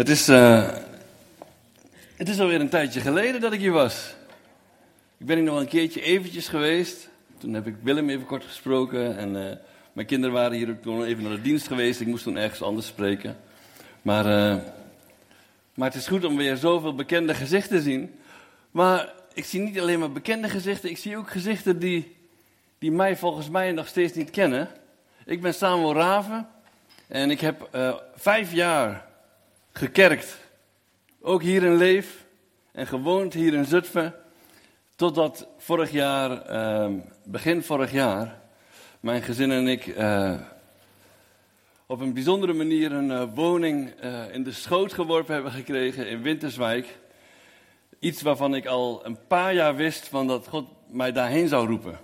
Het is, uh, het is alweer een tijdje geleden dat ik hier was. Ik ben hier nog een keertje eventjes geweest. Toen heb ik Willem even kort gesproken. En uh, mijn kinderen waren hier ook toen even naar de dienst geweest. Ik moest toen ergens anders spreken. Maar, uh, maar het is goed om weer zoveel bekende gezichten te zien. Maar ik zie niet alleen maar bekende gezichten. Ik zie ook gezichten die, die mij volgens mij nog steeds niet kennen. Ik ben Samuel Raven. En ik heb vijf jaar gekerkt. Ook hier in Leef en gewoond hier in Zutphen. Totdat vorig jaar, uh, begin vorig jaar, mijn gezin en ik uh, op een bijzondere manier een uh, woning uh, in de schoot geworpen hebben gekregen in Winterswijk. Iets waarvan ik al een paar jaar wist van dat God mij daarheen zou roepen.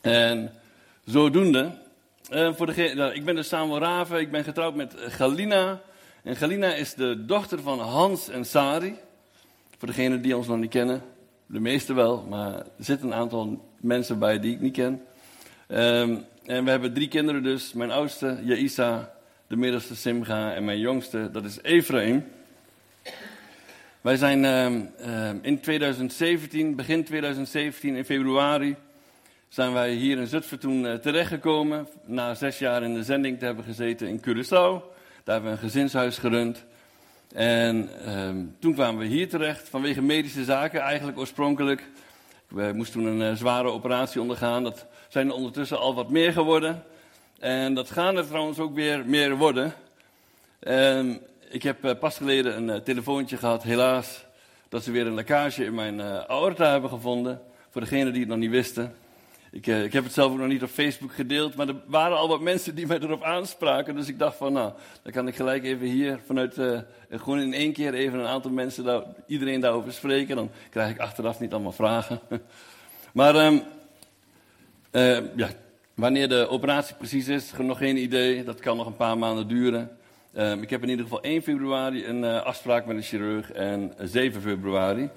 En zodoende, voor degene, nou, ik ben dus Samuel Raven, ik ben getrouwd met Galina. En Galina is de dochter van Hans en Sari. Voor degenen die ons nog niet kennen. De meeste wel, maar er zitten een aantal mensen bij die ik niet ken. Um, en we hebben drie kinderen dus. Mijn oudste, Jaisa, de middelste Simga en mijn jongste, dat is Ephraim. Wij zijn um, um, in 2017, begin 2017, in februari, zijn wij hier in Zutphen toen uh, terechtgekomen. Na zes jaar in de zending te hebben gezeten in Curaçao. Daar hebben we een gezinshuis gerund. En um, toen kwamen we hier terecht vanwege medische zaken eigenlijk oorspronkelijk. We moesten toen een uh, zware operatie ondergaan. Dat zijn er ondertussen al wat meer geworden. En dat gaan er trouwens ook weer meer worden. Um, ik heb uh, pas geleden een uh, telefoontje gehad, helaas, dat ze weer een lekkage in mijn aorta hebben gevonden. Voor degenen die het nog niet wisten. Ik, uh, ik, heb het zelf ook nog niet op Facebook gedeeld, maar er waren al wat mensen die mij erop aanspraken. Dus ik dacht van, nou, dan kan ik gelijk even hier vanuit, uh, gewoon in één keer even een aantal mensen, iedereen daarover spreken. Dan krijg ik achteraf niet allemaal vragen. maar um, ja, wanneer de operatie precies is, nog geen idee. Dat kan nog een paar maanden duren. Um, ik heb in ieder geval 1 februari een afspraak met een chirurg en 7 februari.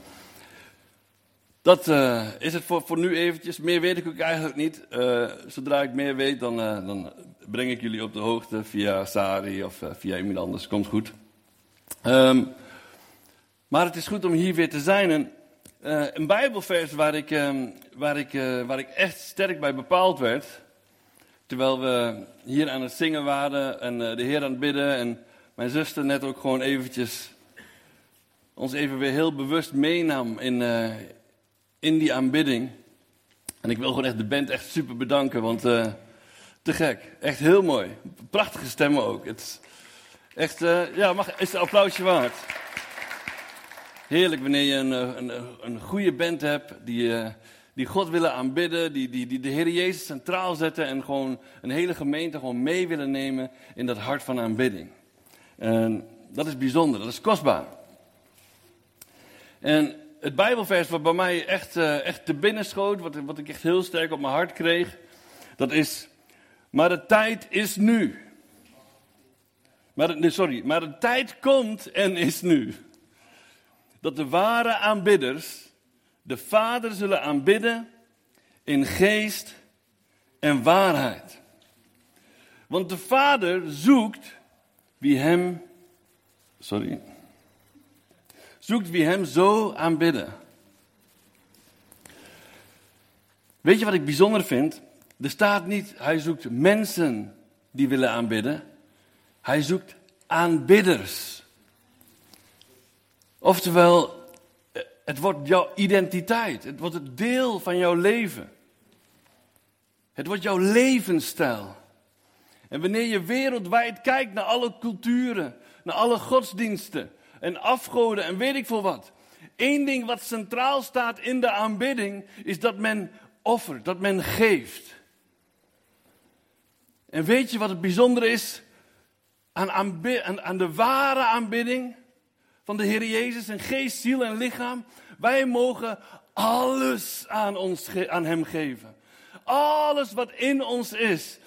Dat uh, is het voor, voor nu eventjes. Meer weet ik ook eigenlijk niet. Uh, zodra ik meer weet, dan, uh, dan, breng ik jullie op de hoogte via Sari of via iemand anders. Komt goed. Um, maar het is goed om hier weer te zijn. En, een Bijbelvers waar ik, um, waar, ik, waar ik echt sterk bij bepaald werd. Terwijl we hier aan het zingen waren en de Heer aan het bidden. En mijn zuster net ook gewoon eventjes ons even weer heel bewust meenam in in die aanbidding. En ik wil gewoon echt de band echt super bedanken, want uh, te gek. Echt heel mooi. Prachtige stemmen ook. Het echt, uh, ja, mag, is een applausje waard. Heerlijk wanneer je een, eh, een, een goede band hebt die, die God willen aanbidden, die, die, die de Heer Jezus centraal zetten en gewoon een hele gemeente gewoon mee willen nemen in dat hart van aanbidding. En dat is bijzonder, dat is kostbaar. En het Bijbelvers wat bij mij echt, uh, echt te binnen schoot, wat, wat ik echt heel sterk op mijn hart kreeg, dat is, maar de tijd is nu. Maar, nee, sorry, maar de tijd komt en is nu. Dat de ware aanbidders de Vader zullen aanbidden in geest en waarheid. Want de Vader zoekt wie hem, sorry, zoekt wie hem zo aanbidden. Weet je wat ik bijzonder vind? Er staat niet, hij zoekt mensen die willen aanbidden. Hij zoekt aanbidders. Oftewel, het wordt jouw identiteit. Het wordt het deel van jouw leven. Het wordt jouw levensstijl. En wanneer je wereldwijd kijkt naar alle culturen, naar alle godsdiensten, en afgoden en weet ik veel wat. Eén ding wat centraal staat in de aanbidding is dat men offert, dat men geeft. En weet je wat het bijzondere is aan, aan, de ware aanbidding van de Heer Jezus in geest, ziel en lichaam? Wij mogen alles aan, ons, aan Hem geven. Alles wat in ons is.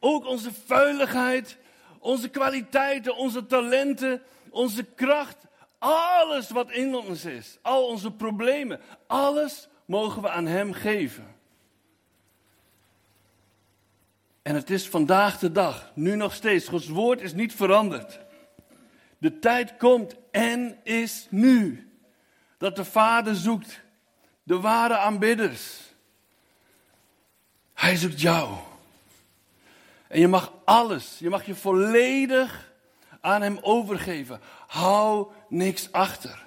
Ook onze vuiligheid, onze kwaliteiten, onze talenten, onze kracht, alles wat in ons is, al onze problemen, alles mogen we aan Hem geven. En het is vandaag de dag, nu nog steeds. Gods woord is niet veranderd. De tijd komt en is nu. Dat de Vader zoekt de ware aanbidders. Hij zoekt jou. En je mag alles, je mag je volledig aan Hem overgeven. Hou niks achter.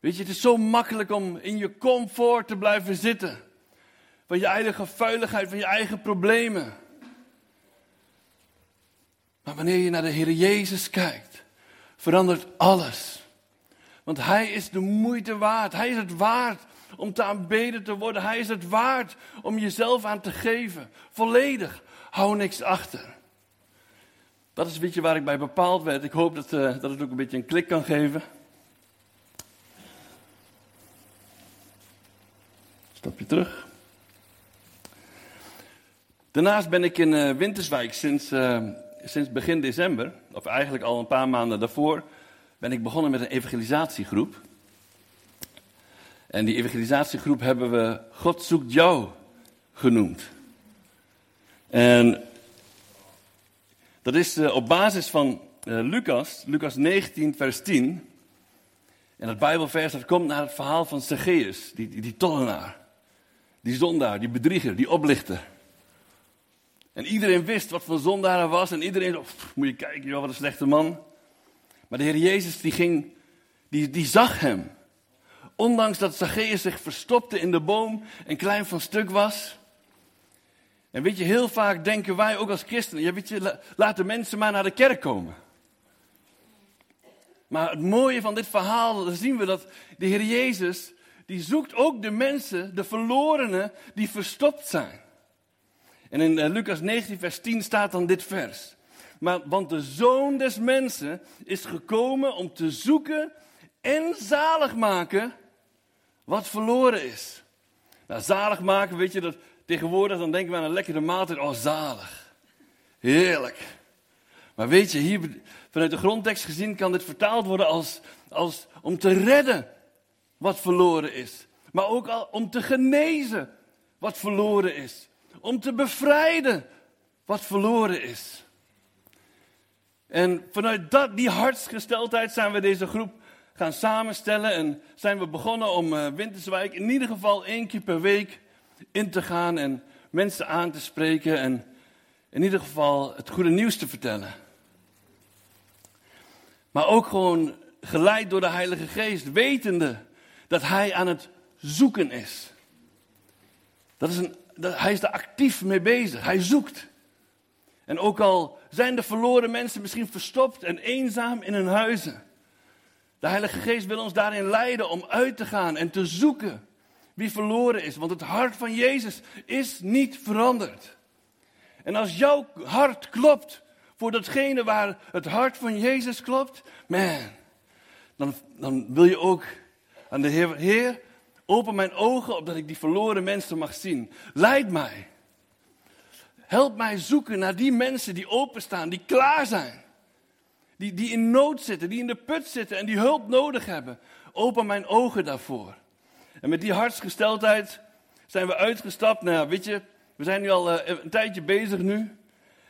Weet je, het is zo makkelijk om in je comfort te blijven zitten. Van je eigen vuiligheid, van je eigen problemen. Maar wanneer je naar de Heer Jezus kijkt, verandert alles. Want Hij is de moeite waard. Hij is het waard om te aanbeden te worden. Hij is het waard om jezelf aan te geven. Volledig. Hou niks achter. Dat is een beetje waar ik bij bepaald werd. Ik hoop dat, uh, dat het ook een beetje een klik kan geven. Stapje terug. Daarnaast ben ik in uh, Winterswijk sinds, uh, sinds begin december, of eigenlijk al een paar maanden daarvoor, ben ik begonnen met een evangelisatiegroep. En die evangelisatiegroep hebben we God zoekt jou genoemd. En dat is uh, op basis van uh, Lucas, Lucas 19, vers 10. En dat Bijbelvers dat komt naar het verhaal van Zacchaeus, die, die, die tollenaar. Die zondaar, die bedrieger, die oplichter. En iedereen wist wat voor zondaar hij was. En iedereen zo, moet je kijken, joh, wat een slechte man. Maar de Heer Jezus, die ging, die, die zag hem. Ondanks dat Zacchaeus zich verstopte in de boom en klein van stuk was. En weet je, heel vaak denken wij ook als christenen, ja, weet je, laat de mensen maar naar de kerk komen. Maar het mooie van dit verhaal, dan zien we dat de Heer Jezus, die zoekt ook de mensen, de verlorenen, die verstopt zijn. En in uh, Lucas 19, vers 10 staat dan dit vers. Maar, want de zoon des mensen is gekomen om te zoeken en zalig maken wat verloren is. Nou, zalig maken, weet je, dat tegenwoordig dan denken we aan een lekkere maaltijd. Oh, zalig. Heerlijk. Maar weet je, hier vanuit de grondtekst gezien kan dit vertaald worden als, als om te redden wat verloren is. Maar ook al om te genezen wat verloren is. Om te bevrijden wat verloren is. En vanuit dat, die hartsgesteldheid zijn we deze groep gaan samenstellen. En zijn we begonnen om uh, Winterswijk in ieder geval één keer per week in te gaan. En mensen aan te spreken. En in ieder geval het goede nieuws te vertellen. Maar ook gewoon geleid door de Heilige Geest. Wetende dat Hij aan het zoeken is. Dat is een, hij is daar actief mee bezig. Hij zoekt. En ook al zijn de verloren mensen misschien verstopt en eenzaam in hun huizen. De Heilige Geest wil ons daarin leiden om uit te gaan en te zoeken wie verloren is. Want het hart van Jezus is niet veranderd. En als jouw hart klopt voor datgene waar het hart van Jezus klopt, man, dan, dan wil je ook aan de Heer, Heer, open mijn ogen opdat ik die verloren mensen mag zien. Leid mij. Help mij zoeken naar die mensen die openstaan, die klaar zijn. Die, die in nood zitten, die in de put zitten en die hulp nodig hebben. Open mijn ogen daarvoor. En met die hartsgesteldheid zijn we uitgestapt. Nou weet je, we zijn nu al uh, een tijdje bezig nu.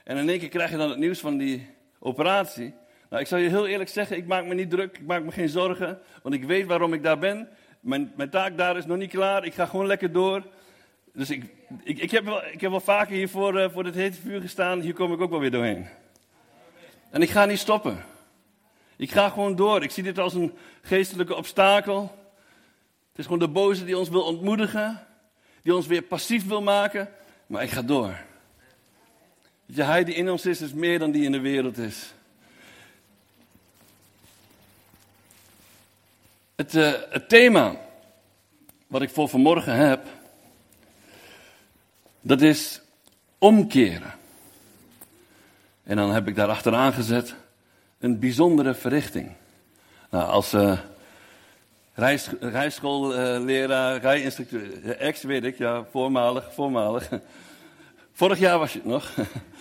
En in één keer krijg je dan het nieuws van die operatie. Nou, ik zal je heel eerlijk zeggen, ik maak me niet druk, ik maak me geen zorgen. Want ik weet waarom ik daar ben. Mijn, mijn taak daar is nog niet klaar. Ik ga gewoon lekker door. Dus ik, ik, ik, heb, wel, ik heb wel vaker hier voor, uh, voor dit hete vuur gestaan. Hier kom ik ook wel weer doorheen. En ik ga niet stoppen. Ik ga gewoon door. Ik zie dit als een geestelijke obstakel. Het is gewoon de boze die ons wil ontmoedigen. Die ons weer passief wil maken. Maar ik ga door. je, hij die in ons is, is meer dan die in de wereld is. Het, uh, het thema wat ik voor vanmorgen heb, dat is omkeren. En dan heb ik daar achteraan gezet een bijzondere verrichting. Nou, als uh, rijschoolleraar, rijinstructeur, ex weet ik, ja, voormalig, voormalig. Vorig jaar was je het nog.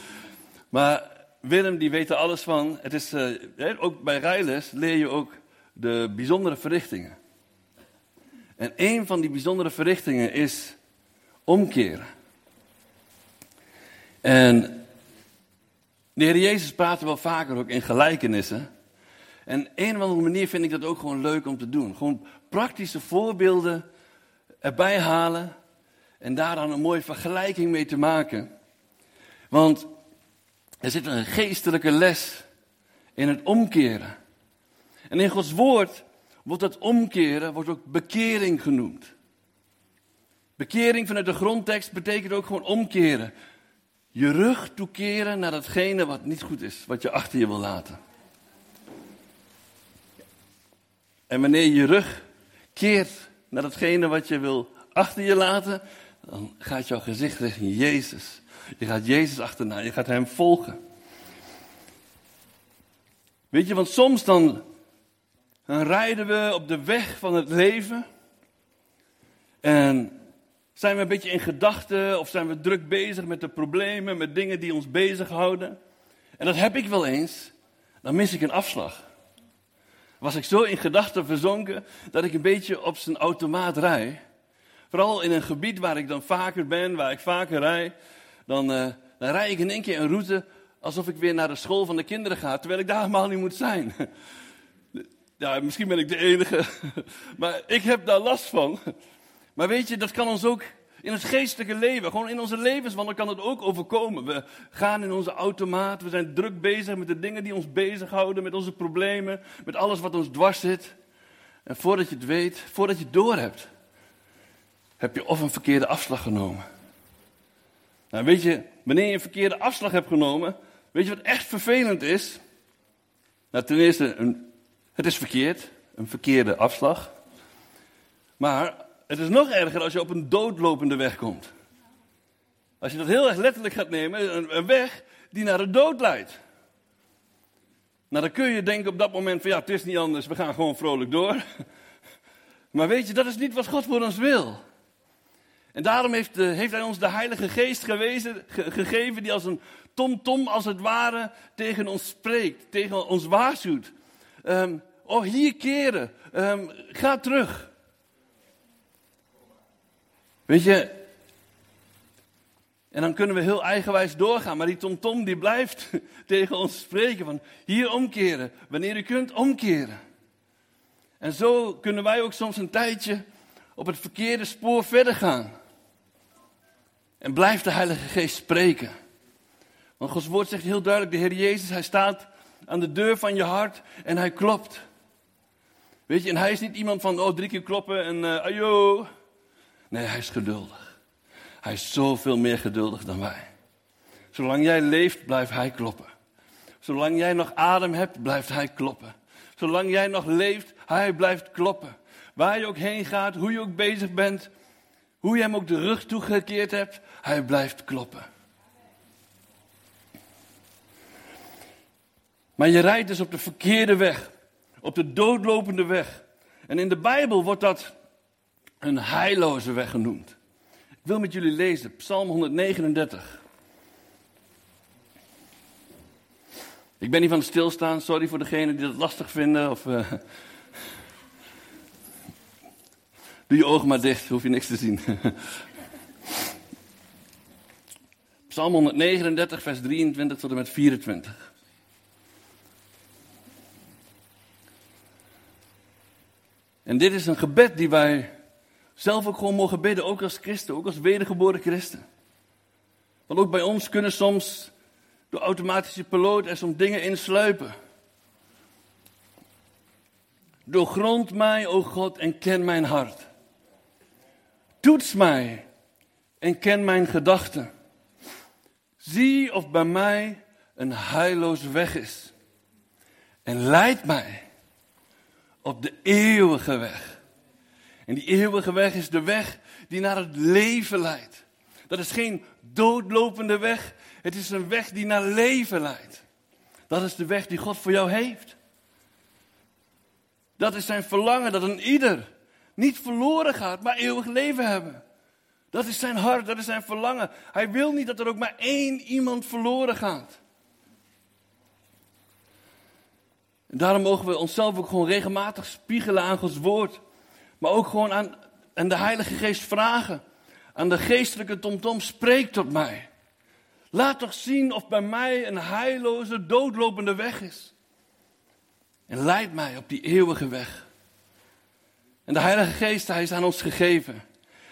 maar Willem, die weet er alles van. Het is, uh, ook bij rijles leer je ook de bijzondere verrichtingen. En een van die bijzondere verrichtingen is omkeren. En, De Heer Jezus praatte wel vaker ook in gelijkenissen. En een of andere manier vind ik dat ook gewoon leuk om te doen. Gewoon praktische voorbeelden erbij halen en daar dan een mooie vergelijking mee te maken. Want er zit een geestelijke les in het omkeren. En in Gods woord wordt dat omkeren wordt ook bekering genoemd. Bekering vanuit de grondtekst betekent ook gewoon omkeren. Je rug toekeren naar datgene wat niet goed is, wat je achter je wil laten. En wanneer je rug keert naar datgene wat je wil achter je laten, dan gaat jouw gezicht richting Jezus. Je gaat Jezus achterna, je gaat Hem volgen. Weet je, want soms dan, dan rijden we op de weg van het leven en zijn we een beetje in gedachten of zijn we druk bezig met de problemen, met dingen die ons bezighouden. En dat heb ik wel eens. Dan mis ik een afslag. Was ik zo in gedachten verzonken dat ik een beetje op zijn automaat rij. Vooral in een gebied waar ik dan vaker ben, waar ik vaker rij. Dan, uh, dan rij ik in één keer een route alsof ik weer naar de school van de kinderen ga, terwijl ik daar helemaal niet moet zijn. Ja, misschien ben ik de enige, maar ik heb daar last van. Maar weet je, dat kan ons ook in het geestelijke leven, gewoon in onze levenswandel kan het ook overkomen. We gaan in onze automaat, we zijn druk bezig met de dingen die ons bezighouden, met onze problemen, met alles wat ons dwars zit. En voordat je het weet, voordat je het door hebt, heb je of een verkeerde afslag genomen. Nou, weet je, wanneer je een verkeerde afslag hebt genomen, weet je wat echt vervelend is? Nou, ten eerste, een, het is verkeerd, een verkeerde afslag. Maar het is nog erger als je op een doodlopende weg komt. Als je dat heel erg letterlijk gaat nemen, een, weg die naar de dood leidt. Nou, dan kun je denken op dat moment van ja, het is niet anders, we gaan gewoon vrolijk door. Maar weet je, dat is niet wat God voor ons wil. En daarom heeft, heeft Hij ons de Heilige Geest gewezen, gegeven, die als een tom-tom als het ware tegen ons spreekt, tegen ons waarschuwt. Um, oh, hier keren, um, ga terug. Weet je, en dan kunnen we heel eigenwijs doorgaan, maar die tomtom die blijft tegen ons spreken van hier omkeren, wanneer u kunt omkeren. En zo kunnen wij ook soms een tijdje op het verkeerde spoor verder gaan. En blijft de Heilige Geest spreken. Want Gods woord zegt heel duidelijk, de Heer Jezus, hij staat aan de deur van je hart en hij klopt. Weet je, en hij is niet iemand van, oh, drie keer kloppen en uh, ayo. Nee, hij is geduldig. Hij is zoveel meer geduldig dan wij. Zolang jij leeft, blijft hij kloppen. Zolang jij nog adem hebt, blijft hij kloppen. Zolang jij nog leeft, hij blijft kloppen. Waar je ook heen gaat, hoe je ook bezig bent, hoe je hem ook de rug toegekeerd hebt, hij blijft kloppen. Maar je rijdt dus op de verkeerde weg, op de doodlopende weg. En in de Bijbel wordt dat een heilloze weg genoemd. Ik wil met jullie lezen, Psalm 139. Ik ben niet van het stilstaan, sorry voor degenen die dat lastig vinden. Of, uh... Doe je ogen maar dicht, hoef je niks te zien. Psalm 139, vers 23 tot en met 24. En dit is een gebed die wij zelf ook gewoon mogen bidden, ook als christen, ook als wedergeboren christen. Want ook bij ons kunnen soms de automatische piloot er soms dingen insluipen. Doorgrond mij, o God, en ken mijn hart. Toets mij en ken mijn gedachten. Zie of bij mij een heilloze weg is. En leid mij op de eeuwige weg. En die eeuwige weg is de weg die naar het leven leidt. Dat is geen doodlopende weg. Het is een weg die naar leven leidt. Dat is de weg die God voor jou heeft. Dat is zijn verlangen dat een ieder niet verloren gaat, maar eeuwig leven hebben. Dat is zijn hart, dat is zijn verlangen. Hij wil niet dat er ook maar één iemand verloren gaat. En daarom mogen we onszelf ook gewoon regelmatig spiegelen aan Gods woord. Maar ook gewoon aan, aan de Heilige Geest vragen. Aan de geestelijke tomtom, spreek tot mij. Laat toch zien of bij mij een heilloze, doodlopende weg is. En leid mij op die eeuwige weg. En de Heilige Geest, Hij is aan ons gegeven.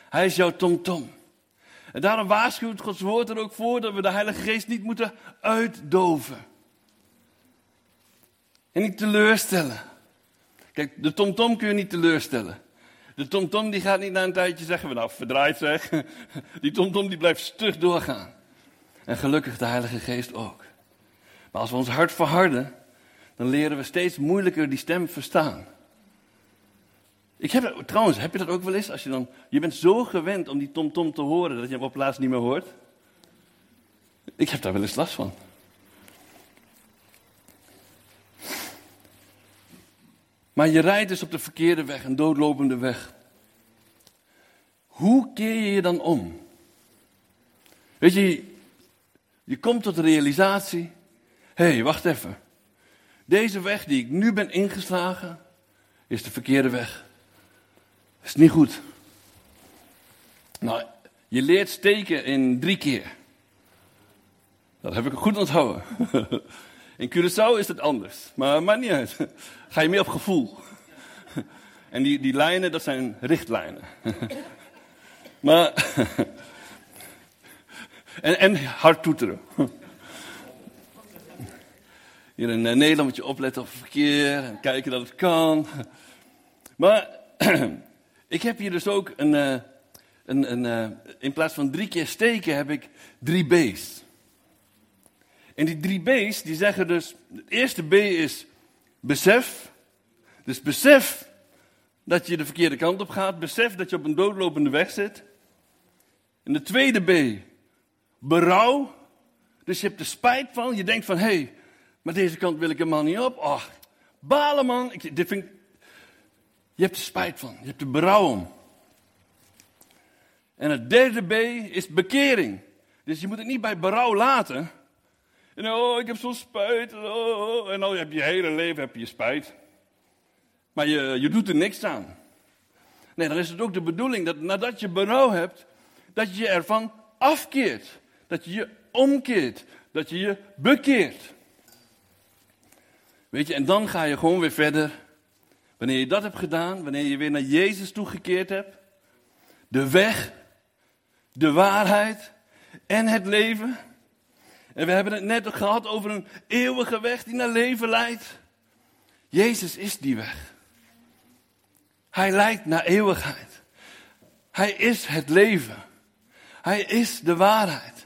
Hij is jouw tomtom. En daarom waarschuwt Gods woord er ook voor dat we de Heilige Geest niet moeten uitdoven. En niet teleurstellen. Kijk, de tomtom kun je niet teleurstellen. De tomtom die gaat niet na een tijdje zeggen, nou verdraaid zeg. Die tomtom die blijft stug doorgaan. En gelukkig de Heilige Geest ook. Maar als we ons hart verharden, dan leren we steeds moeilijker die stem verstaan. Ik heb, trouwens, heb je dat ook wel eens? Als je, dan, je bent zo gewend om die tomtom te horen dat je hem op plaats niet meer hoort. Ik heb daar wel eens last van. Maar je rijdt dus op de verkeerde weg, een doodlopende weg. Hoe keer je je dan om? Weet je, je komt tot de realisatie: hé, hey, wacht even. Deze weg die ik nu ben ingeslagen, is de verkeerde weg. Is niet goed. Nou, je leert steken in drie keer. Dat heb ik goed onthouden. In Curaçao is het anders, maar maakt niet uit. Ga je meer op gevoel. En die, die lijnen, dat zijn richtlijnen. Maar. En, en hard toeteren. Hier in eh, Nederland moet je opletten op verkeer en kijken dat het kan. Maar ik heb hier dus ook een, eh, een, een, eh, in plaats van drie keer steken heb ik drie B's. En die drie B's, die zeggen dus, het eerste B is besef. Dus besef dat je de verkeerde kant op gaat. Besef dat je op een doodlopende weg zit. En de tweede B, berouw. Dus je hebt er spijt van. Je denkt van, hé, hey, maar deze kant wil ik helemaal niet op. Oh, balen man. Ik, dit vind je hebt er spijt van. Je hebt er berouw om. En het derde B is bekering. Dus je moet het niet bij berouw laten. En oh, ik heb zo'n spijt. Oh, en dan heb je hele leven heb je spijt. Maar je, je doet er niks aan. Nee, dan is het ook de bedoeling dat nadat je berouw hebt, dat je je ervan afkeert. Dat je je omkeert. Dat je je bekeert. Weet je, en dan ga je gewoon weer verder. Wanneer je dat hebt gedaan, wanneer je weer naar Jezus toegekeerd hebt. De weg, de waarheid en het leven. En we hebben het net gehad over een eeuwige weg die naar leven leidt. Jezus is die weg. Hij leidt naar eeuwigheid. Hij is het leven. Hij is de waarheid.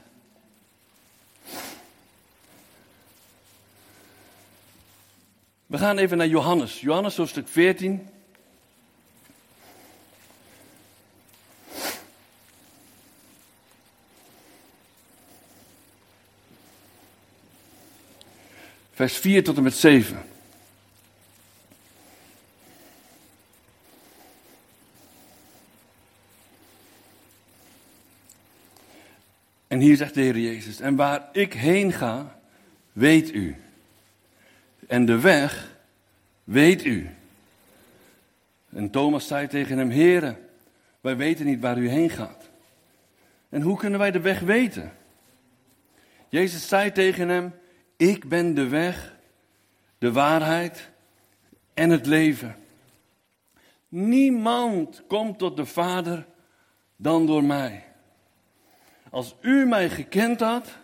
We gaan even naar Johannes. Johannes hoofdstuk 14. Vers 4 tot en met 7. En hier zegt de Heer Jezus, en waar ik heen ga, weet u. En de weg, weet u. En Thomas zei tegen hem, Heere, wij weten niet waar u heen gaat. En hoe kunnen wij de weg weten? Jezus zei tegen hem, ik ben de weg, de waarheid en het leven. Niemand komt tot de Vader dan door mij. Als u mij gekend had,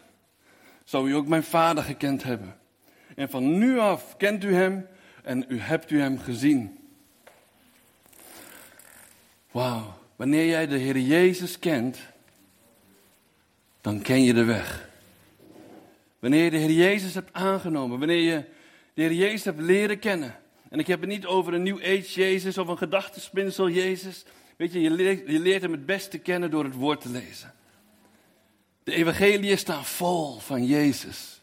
zou u ook mijn Vader gekend hebben. En van nu af kent u hem en u hebt u hem gezien. Wauw, wanneer jij de Heer Jezus kent, dan ken je de weg. Wanneer je de Heer Jezus hebt aangenomen, wanneer je de Heer Jezus hebt leren kennen. En ik heb het niet over een New Age Jezus of een gedachtespinsel Jezus. Weet je, je leert, je leert hem het beste kennen door het woord te lezen. De evangeliën staan vol van Jezus.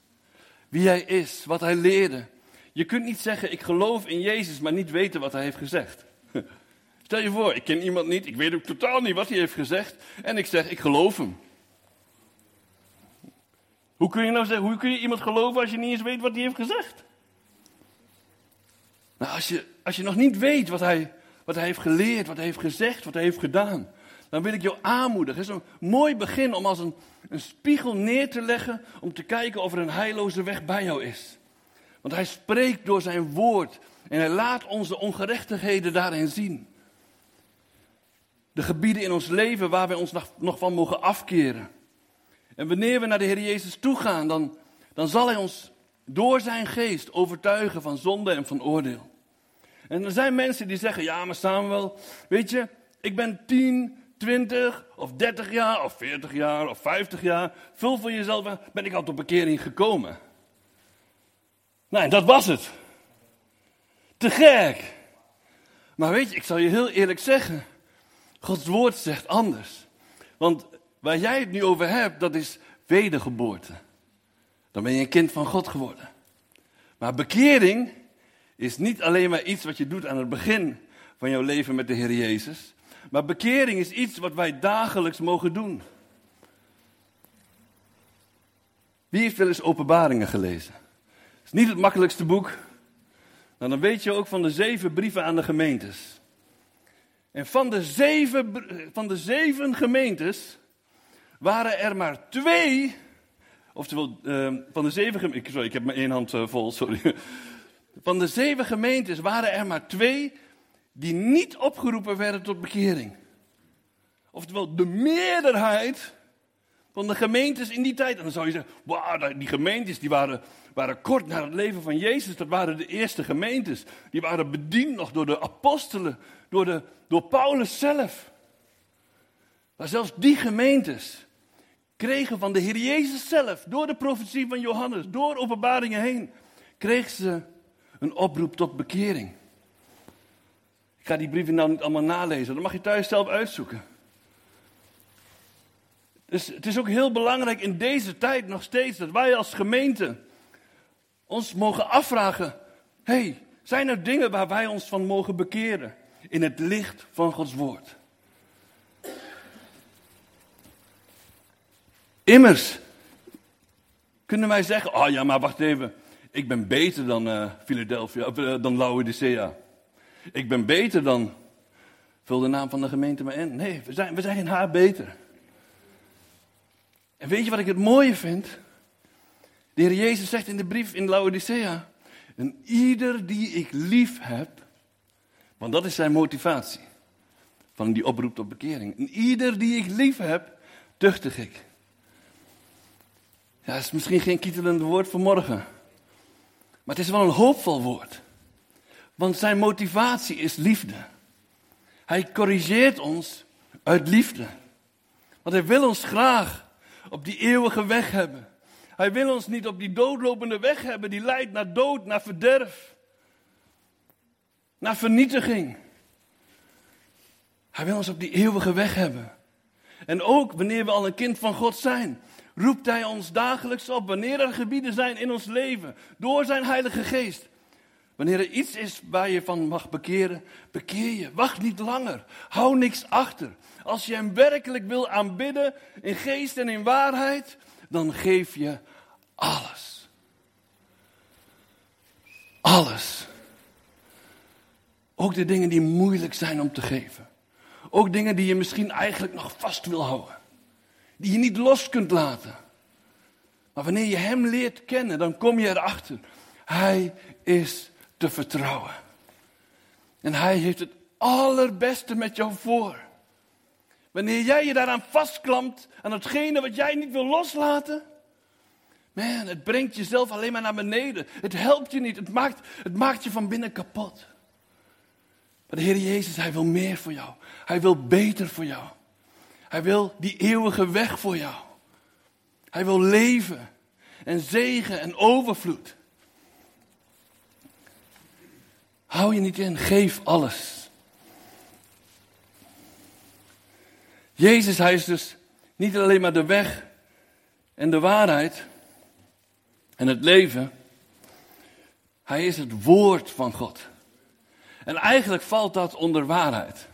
Wie hij is, wat hij leerde. Je kunt niet zeggen, ik geloof in Jezus, maar niet weten wat hij heeft gezegd. Stel je voor, ik ken iemand niet, ik weet ook totaal niet wat hij heeft gezegd. En ik zeg, ik geloof hem. Hoe kun je nou zeggen, hoe kun je iemand geloven als je niet eens weet wat hij heeft gezegd? Nou, als je, als je nog niet weet wat hij, wat hij heeft geleerd, wat hij heeft gezegd, wat hij heeft gedaan, dan wil ik jou aanmoedigen. Het is een mooi begin om als een, een spiegel neer te leggen om te kijken of er een heilloze weg bij jou is. Want hij spreekt door zijn woord en hij laat onze ongerechtigheden daarin zien. De gebieden in ons leven waar wij ons nog van mogen afkeren. En wanneer we naar de Heer Jezus toe gaan, dan, dan zal Hij ons door zijn geest overtuigen van zonde en van oordeel. En er zijn mensen die zeggen, ja maar Samuel, weet je, ik ben 10, 20 of 30 jaar of 40 jaar of 50 jaar. Vul voor jezelf, ben ik al tot bekering gekomen. Nee, dat was het. Te gek. Maar weet je, ik zal je heel eerlijk zeggen. Gods woord zegt anders. Want waar jij het nu over hebt, dat is wedergeboorte. Dan ben je een kind van God geworden. Maar bekering is niet alleen maar iets wat je doet aan het begin van jouw leven met de Heer Jezus. Maar bekering is iets wat wij dagelijks mogen doen. Wie heeft wel eens openbaringen gelezen? Het is niet het makkelijkste boek. Maar dan weet je ook van de zeven brieven aan de gemeentes. En van de zeven, van de zeven gemeentes waren er maar twee. Oftewel, uh, van de zeven gemeentes. Sorry, ik heb mijn één hand uh, vol, sorry. Van de zeven gemeentes waren er maar twee die niet opgeroepen werden tot bekering. Oftewel, de meerderheid van de gemeentes in die tijd. En dan zou je zeggen, wauw, die gemeentes die waren, waren kort na het leven van Jezus. Dat waren de eerste gemeentes. Die waren bediend nog door de apostelen, door, de, door Paulus zelf. Maar zelfs die gemeentes kregen van de Heer Jezus zelf, door de profetie van Johannes, door openbaringen heen, kreeg ze een oproep tot bekering. Ik ga die brieven nou niet allemaal nalezen, dat mag je thuis zelf uitzoeken. Dus het is ook heel belangrijk in deze tijd nog steeds dat wij als gemeente ons mogen afvragen: hey, zijn er dingen waar wij ons van mogen bekeren in het licht van Gods woord? Immers kunnen wij zeggen: oh ja, maar wacht even, ik ben beter dan uh, Philadelphia, uh, dan Laodicea. Ik ben beter dan. Vul de naam van de gemeente maar in. Nee, we zijn, we zijn haar beter. En weet je wat ik het mooie vind? De Heer Jezus zegt in de brief in Laodicea: En ieder die ik lief heb, want dat is zijn motivatie van die oproep tot bekering. En ieder die ik lief heb, tuchtig ik. Ja, dat is misschien geen kietelend woord voor morgen. Maar het is wel een hoopvol woord. Want zijn motivatie is liefde. Hij corrigeert ons uit liefde. Want hij wil ons graag op die eeuwige weg hebben. Hij wil ons niet op die doodlopende weg hebben die leidt naar dood, naar verderf, naar vernietiging. Hij wil ons op die eeuwige weg hebben. En ook wanneer we al een kind van God zijn, roept Hij ons dagelijks op. Wanneer er gebieden zijn in ons leven, door zijn Heilige Geest. Wanneer er iets is waar je van mag bekeren, bekeer je. Wacht niet langer. Hou niks achter. Als je Hem werkelijk wil aanbidden in geest en in waarheid, dan geef je alles. Alles. Ook de dingen die moeilijk zijn om te geven. Ook dingen die je misschien eigenlijk nog vast wil houden die je niet los kunt laten. Maar wanneer je Hem leert kennen, dan kom je erachter. Hij is te vertrouwen. En Hij heeft het allerbeste met jou voor. Wanneer jij je daaraan vastklampt, aan hetgene wat jij niet wil loslaten. Man, het brengt jezelf alleen maar naar beneden. Het helpt je niet. Het maakt, het maakt je van binnen kapot. Maar de Heer Jezus, Hij wil meer voor jou. Hij wil beter voor jou. Hij wil die eeuwige weg voor jou. Hij wil leven en zegen en overvloed. Hou je niet in, geef alles. Jezus, hij is dus niet alleen maar de weg en de waarheid en het leven. Hij is het woord van God. En eigenlijk valt dat onder waarheid.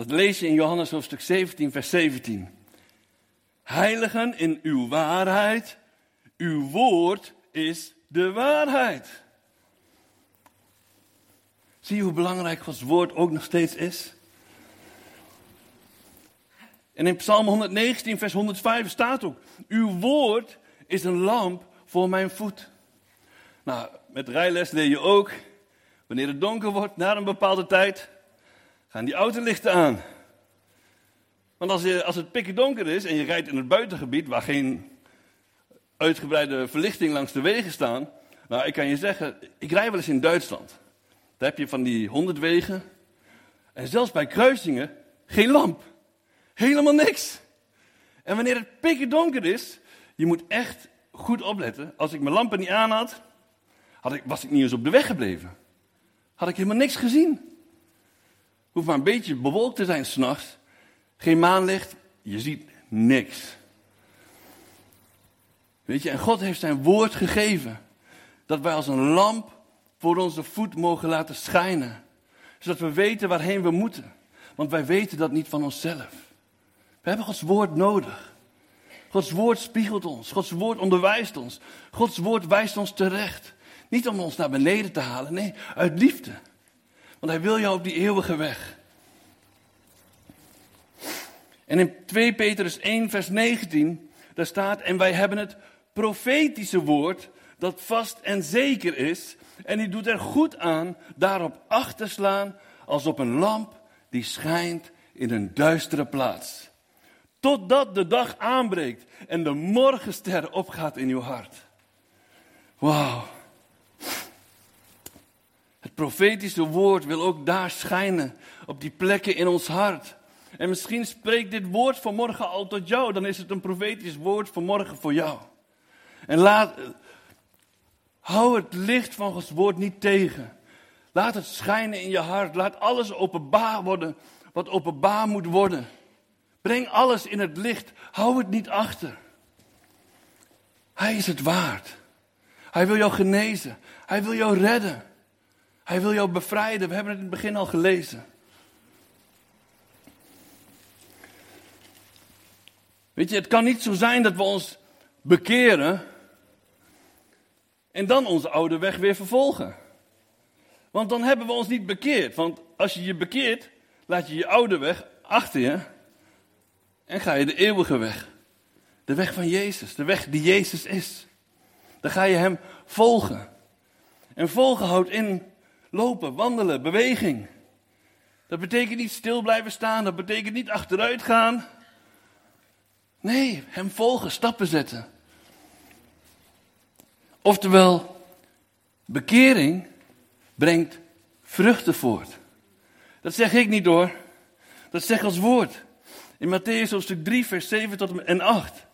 Dat lees je in Johannes hoofdstuk 17, vers 17. Heiligen in uw waarheid, uw woord is de waarheid. Zie je hoe belangrijk Gods woord ook nog steeds is? En in Psalm 119, vers 105 staat ook: Uw woord is een lamp voor mijn voet. Nou, met rijles leer je ook, wanneer het donker wordt, na een bepaalde tijd, gaan die autolichten aan. Want als, je, als het pikken donker is en je rijdt in het buitengebied waar geen uitgebreide verlichting langs de wegen staan. Nou, ik kan je zeggen, ik rij wel eens in Duitsland. Daar heb je van die honderd wegen. En zelfs bij kruisingen geen lamp. Helemaal niks. En wanneer het pikken donker is, je moet echt goed opletten. Als ik mijn lampen niet aan had, had ik, was ik niet eens op de weg gebleven. Had ik helemaal niks gezien. Hoeft maar een beetje bewolkt te zijn s'nachts. Geen maanlicht, je ziet niks. Weet je, en God heeft zijn woord gegeven. Dat wij als een lamp voor onze voet mogen laten schijnen. Zodat we weten waarheen we moeten. Want wij weten dat niet van onszelf. We hebben Gods woord nodig. Gods woord spiegelt ons. Gods woord onderwijst ons. Gods woord wijst ons terecht. Niet om ons naar beneden te halen, nee, uit liefde. Want hij wil jou op die eeuwige weg. En in 2 Petrus 1, vers 19, daar staat: En wij hebben het profetische woord dat vast en zeker is. En die doet er goed aan daarop acht te slaan als op een lamp die schijnt in een duistere plaats. Totdat de dag aanbreekt en de morgenster opgaat in uw hart. Wauw. Profetische woord wil ook daar schijnen, op die plekken in ons hart. En misschien spreekt dit woord vanmorgen al tot jou, dan is het een profetisch woord vanmorgen voor jou. En laat, hou het licht van Gods woord niet tegen. Laat het schijnen in je hart. Laat alles openbaar worden wat openbaar moet worden. Breng alles in het licht. Hou het niet achter. Hij is het waard. Hij wil jou genezen. Hij wil jou redden. Hij wil jou bevrijden. We hebben het in het begin al gelezen. Weet je, het kan niet zo zijn dat we ons bekeren en dan onze oude weg weer vervolgen. Want dan hebben we ons niet bekeerd. Want als je je bekeert, laat je je oude weg achter je en ga je de eeuwige weg. De weg van Jezus, de weg die Jezus is. Dan ga je Hem volgen. En volgen houdt in lopen, wandelen, beweging. Dat betekent niet stil blijven staan, dat betekent niet achteruit gaan. Nee, Hem volgen, stappen zetten. Oftewel, bekering brengt vruchten voort. Dat zeg ik niet hoor. Dat zegt als woord. In Matthäus hoofdstuk 3, vers 7 tot en 8.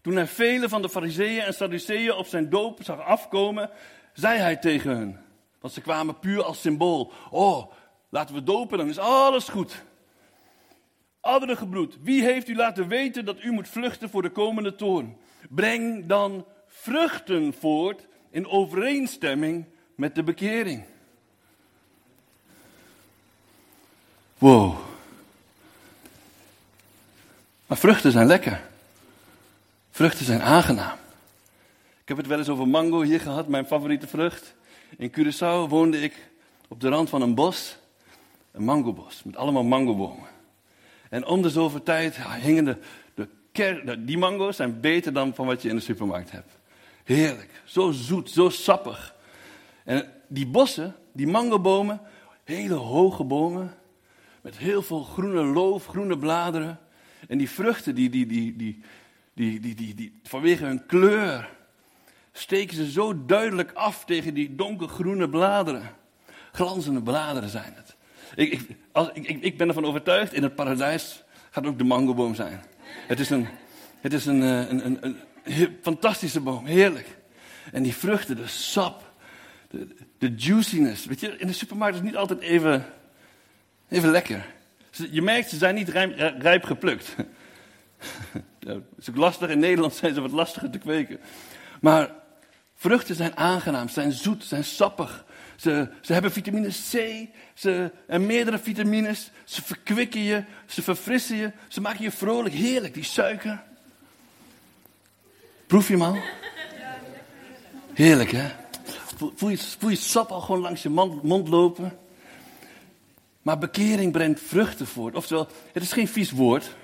Toen hij vele van de fariseeën en sadduceeën op zijn doop zag afkomen, zei hij tegen hen. Want ze kwamen puur als symbool. Oh, laten we dopen, dan is alles goed. Andere gebroed, wie heeft u laten weten dat u moet vluchten voor de komende toorn? Breng dan vruchten voort in overeenstemming met de bekering. Wow. Maar vruchten zijn lekker. Vruchten zijn aangenaam. Ik heb het wel eens over mango hier gehad, mijn favoriete vrucht. In Curaçao woonde ik op de rand van een bos, een mangobos, met allemaal mangobomen. En om de zoveel tijd hingen de, de ker, die mango's zijn beter dan van wat je in de supermarkt hebt. Heerlijk, zo zoet, zo sappig. En die bossen, die mangobomen, hele hoge bomen, met heel veel groene loof, groene bladeren. En die vruchten, die, die, die, die, die, die, die, die, vanwege hun kleur, steken ze zo duidelijk af tegen die donkergroene bladeren. Glanzende bladeren zijn het. Ik, ik, als, ik, ik ben ervan overtuigd, in het paradijs gaat ook de mangoboom zijn. Het is een, het is een, eh, een, een, een, fantastische boom, heerlijk. En die vruchten, de sap, de, de juiciness. Weet je, in de supermarkt is niet altijd even, even lekker. Je merkt, ze zijn niet rijp, rijp geplukt. Het is ook lastig, in Nederland zijn ze wat lastiger te kweken. Maar vruchten zijn aangenaam, zijn zoet, zijn sappig. Ze, ze hebben vitamine C ze, en meerdere vitamines. Ze verkwikken je, ze verfrissen je, ze maken je vrolijk, heerlijk, die suiker. Proef je hem al? Heerlijk, hè? Voel je, sap al gewoon langs je mond lopen? Maar bekering brengt vruchten voort. Oftewel, het is geen vies woord.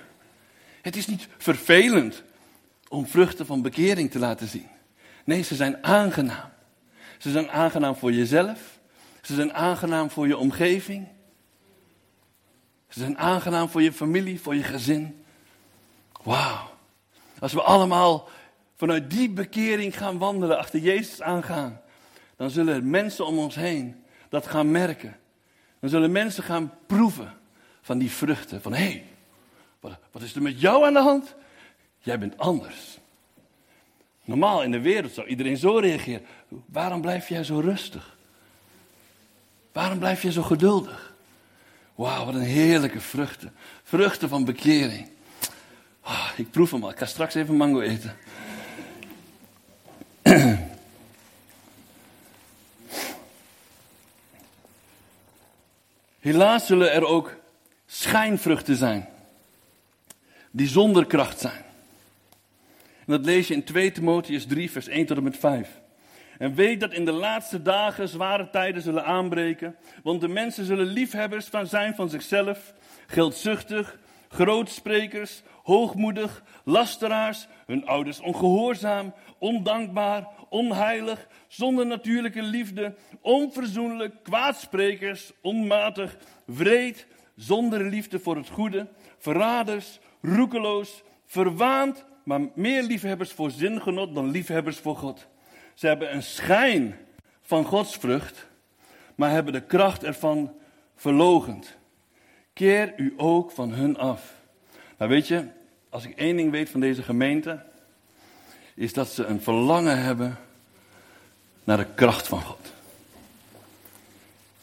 Het is niet vervelend om vruchten van bekering te laten zien. Nee, ze zijn aangenaam. Ze zijn aangenaam voor jezelf. Ze zijn aangenaam voor je omgeving. Ze zijn aangenaam voor je familie, voor je gezin. Wauw. Als we allemaal vanuit die bekering gaan wandelen, achter Jezus aangaan, dan zullen mensen om ons heen dat gaan merken. Dan zullen mensen gaan proeven van die vruchten. Van hé, hey, wat, wat is er met jou aan de hand? Jij bent anders. Normaal in de wereld zou iedereen zo reageren. Waarom blijf jij zo rustig? Waarom blijf jij zo geduldig? Wauw, wat een heerlijke vruchten. Vruchten van bekering. Oh, ik proef hem al. Ik ga straks even mango eten. Helaas zullen er ook schijnvruchten zijn. Die zonder kracht zijn. En dat lees je in 2 Timotheus 3, vers 1 tot en met 5. En weet dat in de laatste dagen zware tijden zullen aanbreken. Want de mensen zullen liefhebbers van zijn van zichzelf, geldzuchtig, grootsprekers, hoogmoedig, lasteraars, hun ouders ongehoorzaam, ondankbaar, onheilig, zonder natuurlijke liefde, onverzoenlijk, kwaadsprekers, onmatig, wreed, zonder liefde voor het goede, verraders, roekeloos, verwaand, maar meer liefhebbers voor zingenot dan liefhebbers voor God. Ze hebben een schijn van godsvrucht, maar hebben de kracht ervan verlogend. Keer u ook van hun af. Nou weet je, als ik één ding weet van deze gemeente, is dat ze een verlangen hebben naar de kracht van God.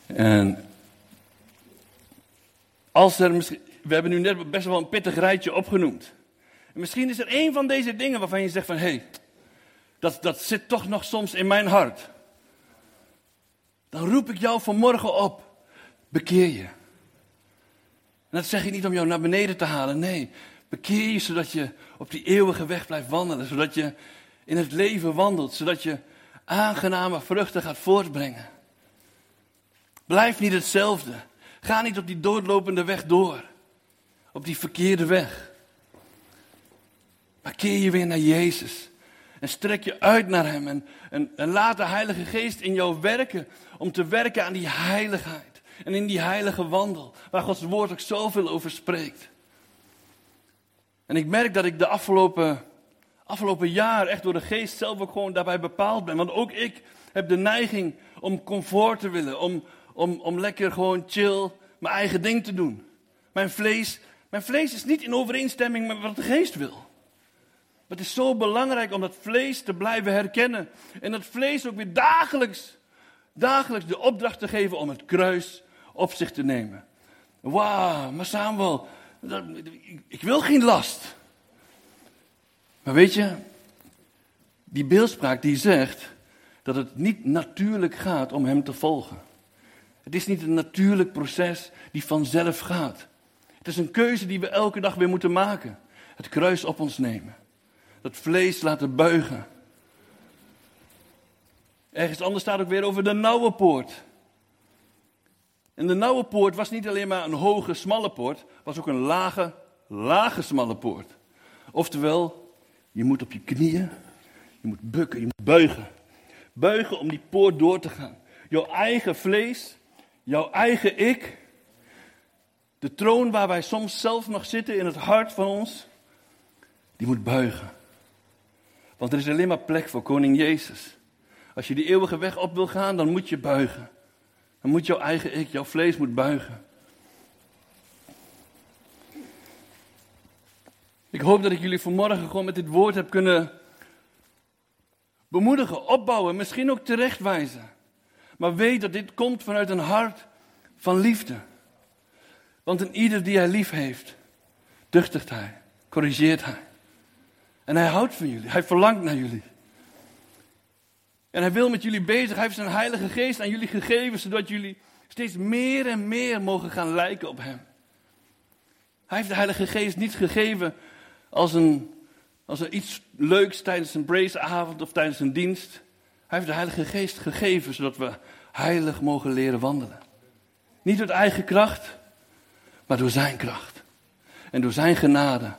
En als er misschien, we hebben nu net best wel een pittig rijtje opgenoemd. En misschien is er één van deze dingen waarvan je zegt van hé, hey, dat, dat zit toch nog soms in mijn hart. Dan roep ik jou vanmorgen op, bekeer je. En dat zeg ik niet om jou naar beneden te halen, nee, bekeer je zodat je op die eeuwige weg blijft wandelen, zodat je in het leven wandelt, zodat je aangename vruchten gaat voortbrengen. Blijf niet hetzelfde. Ga niet op die doodlopende weg door. Op die verkeerde weg. Maar keer je weer naar Jezus. En strek je uit naar Hem. En, en, en laat de Heilige Geest in jou werken. Om te werken aan die heiligheid. En in die heilige wandel. Waar Gods woord ook zoveel over spreekt. En ik merk dat ik de afgelopen afgelopen jaar echt door de geest zelf ook gewoon daarbij bepaald ben. Want ook ik heb de neiging om comfort te willen, om, om, om lekker gewoon chill mijn eigen ding te doen. Mijn vlees, mijn vlees is niet in overeenstemming met wat de geest wil. Het is zo belangrijk om dat vlees te blijven herkennen. En dat vlees ook weer dagelijks, dagelijks de opdracht te geven om het kruis op zich te nemen. Wauw, maar Samuel, ik wil geen last. Maar weet je, die beeldspraak die zegt dat het niet natuurlijk gaat om hem te volgen. Het is niet een natuurlijk proces die vanzelf gaat. Het is een keuze die we elke dag weer moeten maken. Het kruis op ons nemen. Dat vlees laten buigen. Ergens anders staat ook weer over de nauwe poort. En de nauwe poort was niet alleen maar een hoge, smalle poort, was ook een lage, lage, smalle poort. Oftewel, je moet op je knieën, je moet bukken, je moet buigen. Buigen om die poort door te gaan. Jouw eigen vlees, jouw eigen ik, de troon waar wij soms zelf nog zitten in het hart van ons, die moet buigen. Want er is alleen maar plek voor koning Jezus. Als je die eeuwige weg op wil gaan, dan moet je buigen. Dan moet jouw eigen ik, jouw vlees moet buigen. Ik hoop dat ik jullie vanmorgen gewoon met dit woord heb kunnen bemoedigen, opbouwen, misschien ook terechtwijzen. Maar weet dat dit komt vanuit een hart van liefde. Want een ieder die hij lief heeft, duchtigt hij, corrigeert hij. En hij houdt van jullie, hij verlangt naar jullie. En hij wil met jullie bezig, hij heeft zijn heilige geest aan jullie gegeven, zodat jullie steeds meer en meer mogen gaan lijken op hem. Hij heeft de heilige geest niet gegeven als, een, als er iets leuks tijdens een braceavond of tijdens een dienst. Hij heeft de Heilige Geest gegeven zodat we heilig mogen leren wandelen. Niet door eigen kracht, maar door zijn kracht. En door zijn genade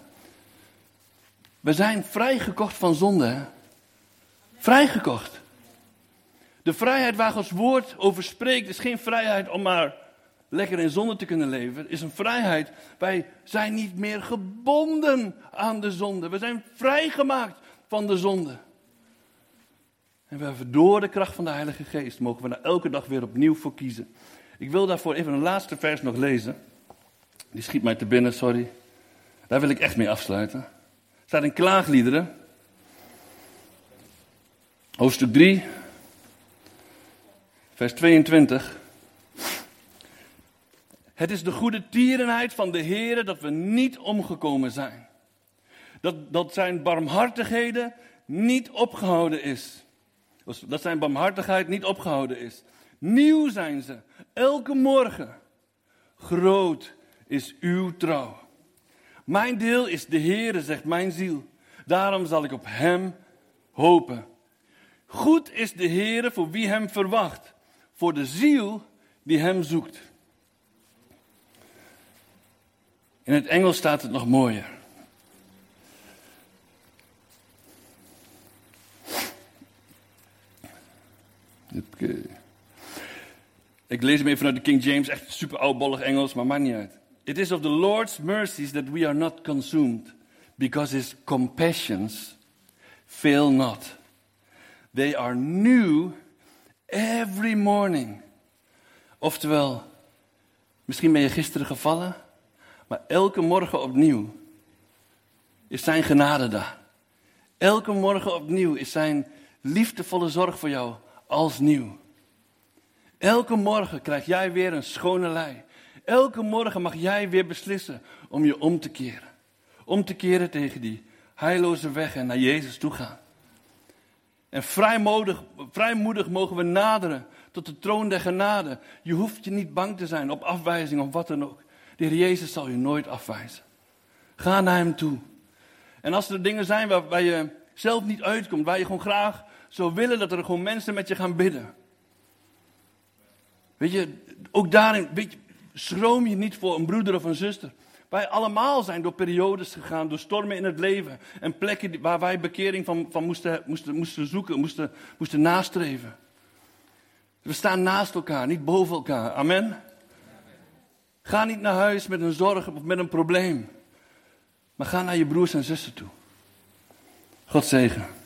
We zijn vrijgekocht van zonde. Vrijgekocht. De vrijheid waar Gods woord over spreekt is geen vrijheid om maar lekker in zonde te kunnen leven. Is een vrijheid. Wij zijn niet meer gebonden aan de zonde. We zijn vrijgemaakt van de zonde. En we hebben door de kracht van de Heilige Geest mogen we daar elke dag weer opnieuw voor kiezen. Ik wil daarvoor even een laatste vers nog lezen. Die schiet mij te binnen, sorry. Daar wil ik echt mee afsluiten. Staat in Klaagliederen. Hoofdstuk 3, vers 22. Het is de goede tierenheid van de Heer dat we niet omgekomen zijn. Dat, dat zijn barmhartigheden niet opgehouden is. Dat zijn barmhartigheid niet opgehouden is. Nieuw zijn ze, elke morgen. Groot is uw trouw. Mijn deel is de Heere, zegt mijn ziel. Daarom zal ik op Hem hopen. Goed is de Heere voor wie Hem verwacht, voor de ziel die Hem zoekt. In het Engels staat het nog mooier. Ik lees hem even vanuit de King James, echt super oudbollig Engels, maar maakt niet uit. It is of the Lord's mercies that we are not consumed, because his compassions fail not. They are new every morning. Oftewel, misschien ben je gisteren gevallen, maar elke morgen opnieuw is zijn genade daar. Elke morgen opnieuw is zijn liefdevolle zorg voor jou als nieuw. Elke morgen krijg jij weer een schone lei. Elke morgen mag jij weer beslissen om je om te keren. Om te keren tegen die heilloze weg en naar Jezus toe gaan. En vrijmoedig, vrijmoedig mogen we naderen tot de troon der genade. Je hoeft je niet bang te zijn op afwijzing of wat dan ook. De Heer Jezus zal je nooit afwijzen. Ga naar Hem toe. En als er dingen zijn waar, waar je zelf niet uitkomt, waar je gewoon graag zou willen dat er gewoon mensen met je gaan bidden. Weet je, ook daarin, weet je, schroom je niet voor een broeder of een zuster. Wij allemaal zijn door periodes gegaan, door stormen in het leven. En plekken waar wij bekering van, van moesten, moesten, moesten zoeken, moesten, moesten nastreven. We staan naast elkaar, niet boven elkaar. Amen. Ga niet naar huis met een zorg of met een probleem. Maar ga naar je broers en zussen toe. God zegen.